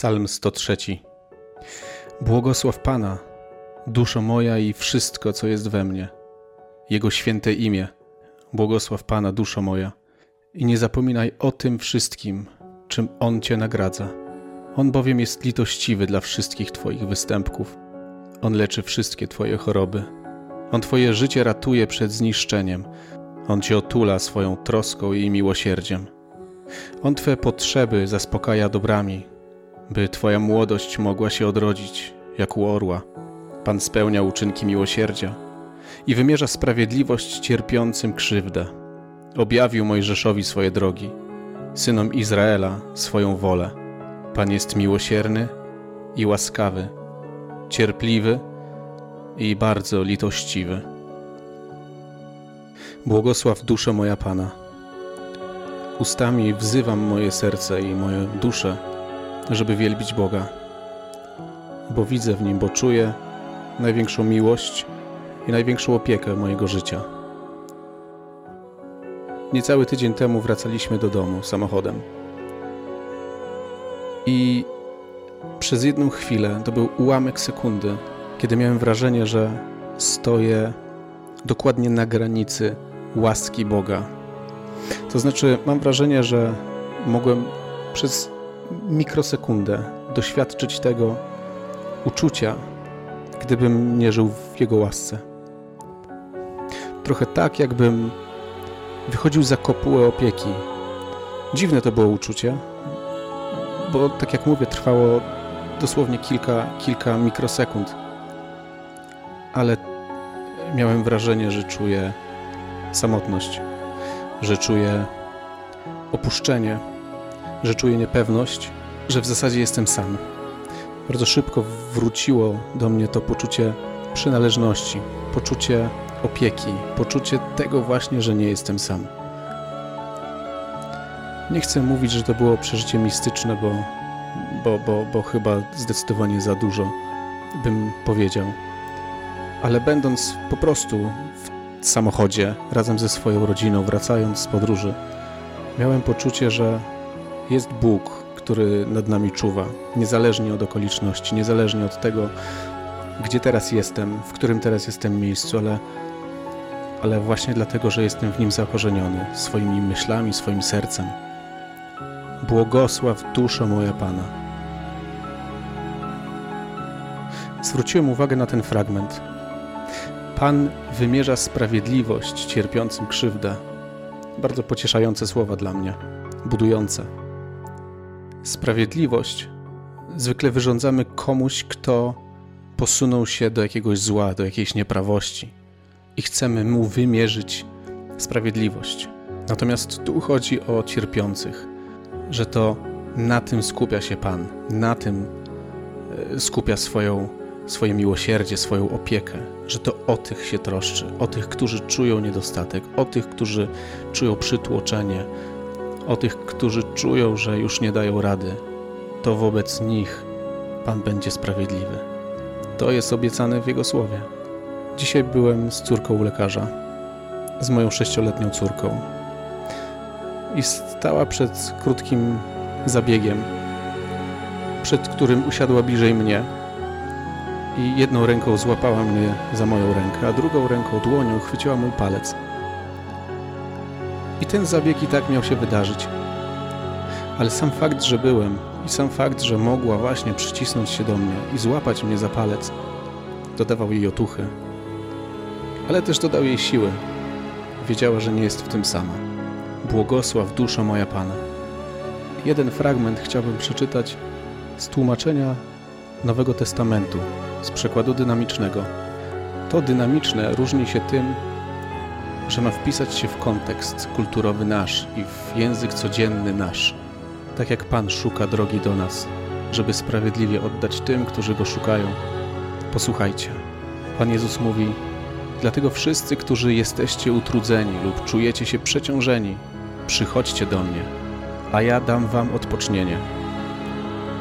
Psalm 103. Błogosław Pana, duszo moja i wszystko, co jest we mnie. Jego święte imię. Błogosław Pana, duszo moja. I nie zapominaj o tym wszystkim, czym On Cię nagradza. On bowiem jest litościwy dla wszystkich Twoich występków. On leczy wszystkie Twoje choroby. On Twoje życie ratuje przed zniszczeniem. On Cię otula swoją troską i miłosierdziem. On Twe potrzeby zaspokaja dobrami, by Twoja młodość mogła się odrodzić, jak u orła. Pan spełnia uczynki miłosierdzia i wymierza sprawiedliwość cierpiącym krzywdę. Objawił Mojżeszowi swoje drogi, synom Izraela swoją wolę. Pan jest miłosierny i łaskawy, cierpliwy i bardzo litościwy. Błogosław duszę moja Pana. Ustami wzywam moje serce i moją duszę żeby wielbić Boga, bo widzę w Nim, bo czuję największą miłość i największą opiekę mojego życia. Niecały tydzień temu wracaliśmy do domu samochodem. I przez jedną chwilę, to był ułamek sekundy, kiedy miałem wrażenie, że stoję dokładnie na granicy łaski Boga. To znaczy, mam wrażenie, że mogłem przez mikrosekundę doświadczyć tego uczucia, gdybym nie żył w Jego łasce. Trochę tak, jakbym wychodził za kopułę opieki. Dziwne to było uczucie, bo tak jak mówię, trwało dosłownie kilka, kilka mikrosekund, ale miałem wrażenie, że czuję samotność, że czuję opuszczenie, że czuję niepewność, że w zasadzie jestem sam. Bardzo szybko wróciło do mnie to poczucie przynależności, poczucie opieki, poczucie tego właśnie, że nie jestem sam. Nie chcę mówić, że to było przeżycie mistyczne, bo, bo, bo, bo chyba zdecydowanie za dużo bym powiedział. Ale będąc po prostu w samochodzie razem ze swoją rodziną, wracając z podróży, miałem poczucie, że jest Bóg, który nad nami czuwa, niezależnie od okoliczności, niezależnie od tego, gdzie teraz jestem, w którym teraz jestem miejscu, ale, ale właśnie dlatego, że jestem w nim zakorzeniony swoimi myślami, swoim sercem. Błogosław duszo moja Pana. Zwróciłem uwagę na ten fragment. Pan wymierza sprawiedliwość cierpiącym krzywdę. Bardzo pocieszające słowa dla mnie, budujące. Sprawiedliwość zwykle wyrządzamy komuś, kto posunął się do jakiegoś zła, do jakiejś nieprawości i chcemy mu wymierzyć sprawiedliwość. Natomiast tu chodzi o cierpiących, że to na tym skupia się Pan, na tym e, skupia swoją, swoje miłosierdzie, swoją opiekę, że to o tych się troszczy, o tych, którzy czują niedostatek, o tych, którzy czują przytłoczenie, o tych, którzy czują, że już nie dają rady, to wobec nich Pan będzie sprawiedliwy. To jest obiecane w Jego słowie. Dzisiaj byłem z córką u lekarza, z moją sześcioletnią córką. I stała przed krótkim zabiegiem, przed którym usiadła bliżej mnie. I jedną ręką złapała mnie za moją rękę, a drugą ręką dłonią chwyciła mój palec. I ten zabieg i tak miał się wydarzyć. Ale sam fakt, że byłem i sam fakt, że mogła właśnie przycisnąć się do mnie i złapać mnie za palec, dodawał jej otuchy. Ale też dodał jej siły. Wiedziała, że nie jest w tym sama. Błogosław duszo moja Pana. Jeden fragment chciałbym przeczytać z tłumaczenia Nowego Testamentu, z przekładu dynamicznego. To dynamiczne różni się tym, że ma wpisać się w kontekst kulturowy nasz i w język codzienny nasz, tak jak Pan szuka drogi do nas, żeby sprawiedliwie oddać tym, którzy Go szukają. Posłuchajcie. Pan Jezus mówi, dlatego wszyscy, którzy jesteście utrudzeni lub czujecie się przeciążeni, przychodźcie do mnie, a ja dam wam odpocznienie.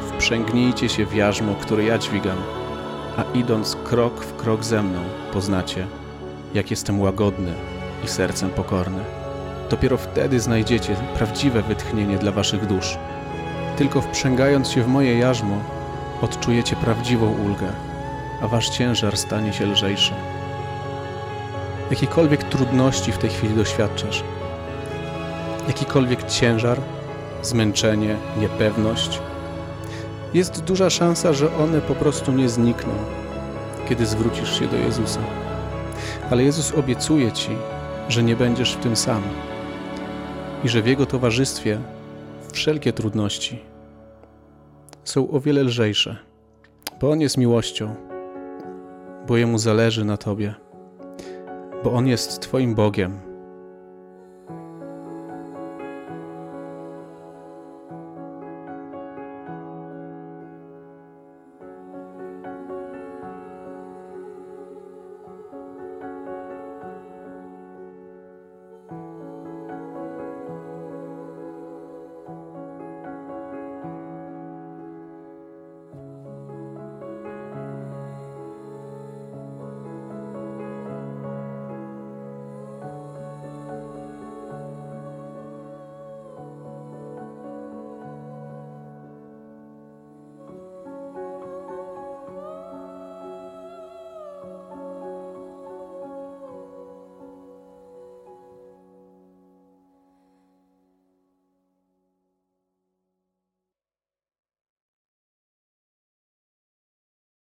Wprzęgnijcie się w jarzmo, które ja dźwigam, a idąc krok w krok ze mną, poznacie, jak jestem łagodny i sercem pokorny. Dopiero wtedy znajdziecie prawdziwe wytchnienie dla waszych dusz. tylko wprzęgając się w moje jarzmo, odczujecie prawdziwą ulgę, a wasz ciężar stanie się lżejszy. Jakiekolwiek trudności w tej chwili doświadczasz, jakikolwiek ciężar, zmęczenie, niepewność, jest duża szansa, że one po prostu nie znikną, kiedy zwrócisz się do Jezusa. Ale Jezus obiecuje ci, że nie będziesz w tym sam i że w Jego towarzystwie wszelkie trudności są o wiele lżejsze, bo On jest miłością, bo Jemu zależy na Tobie, bo On jest Twoim Bogiem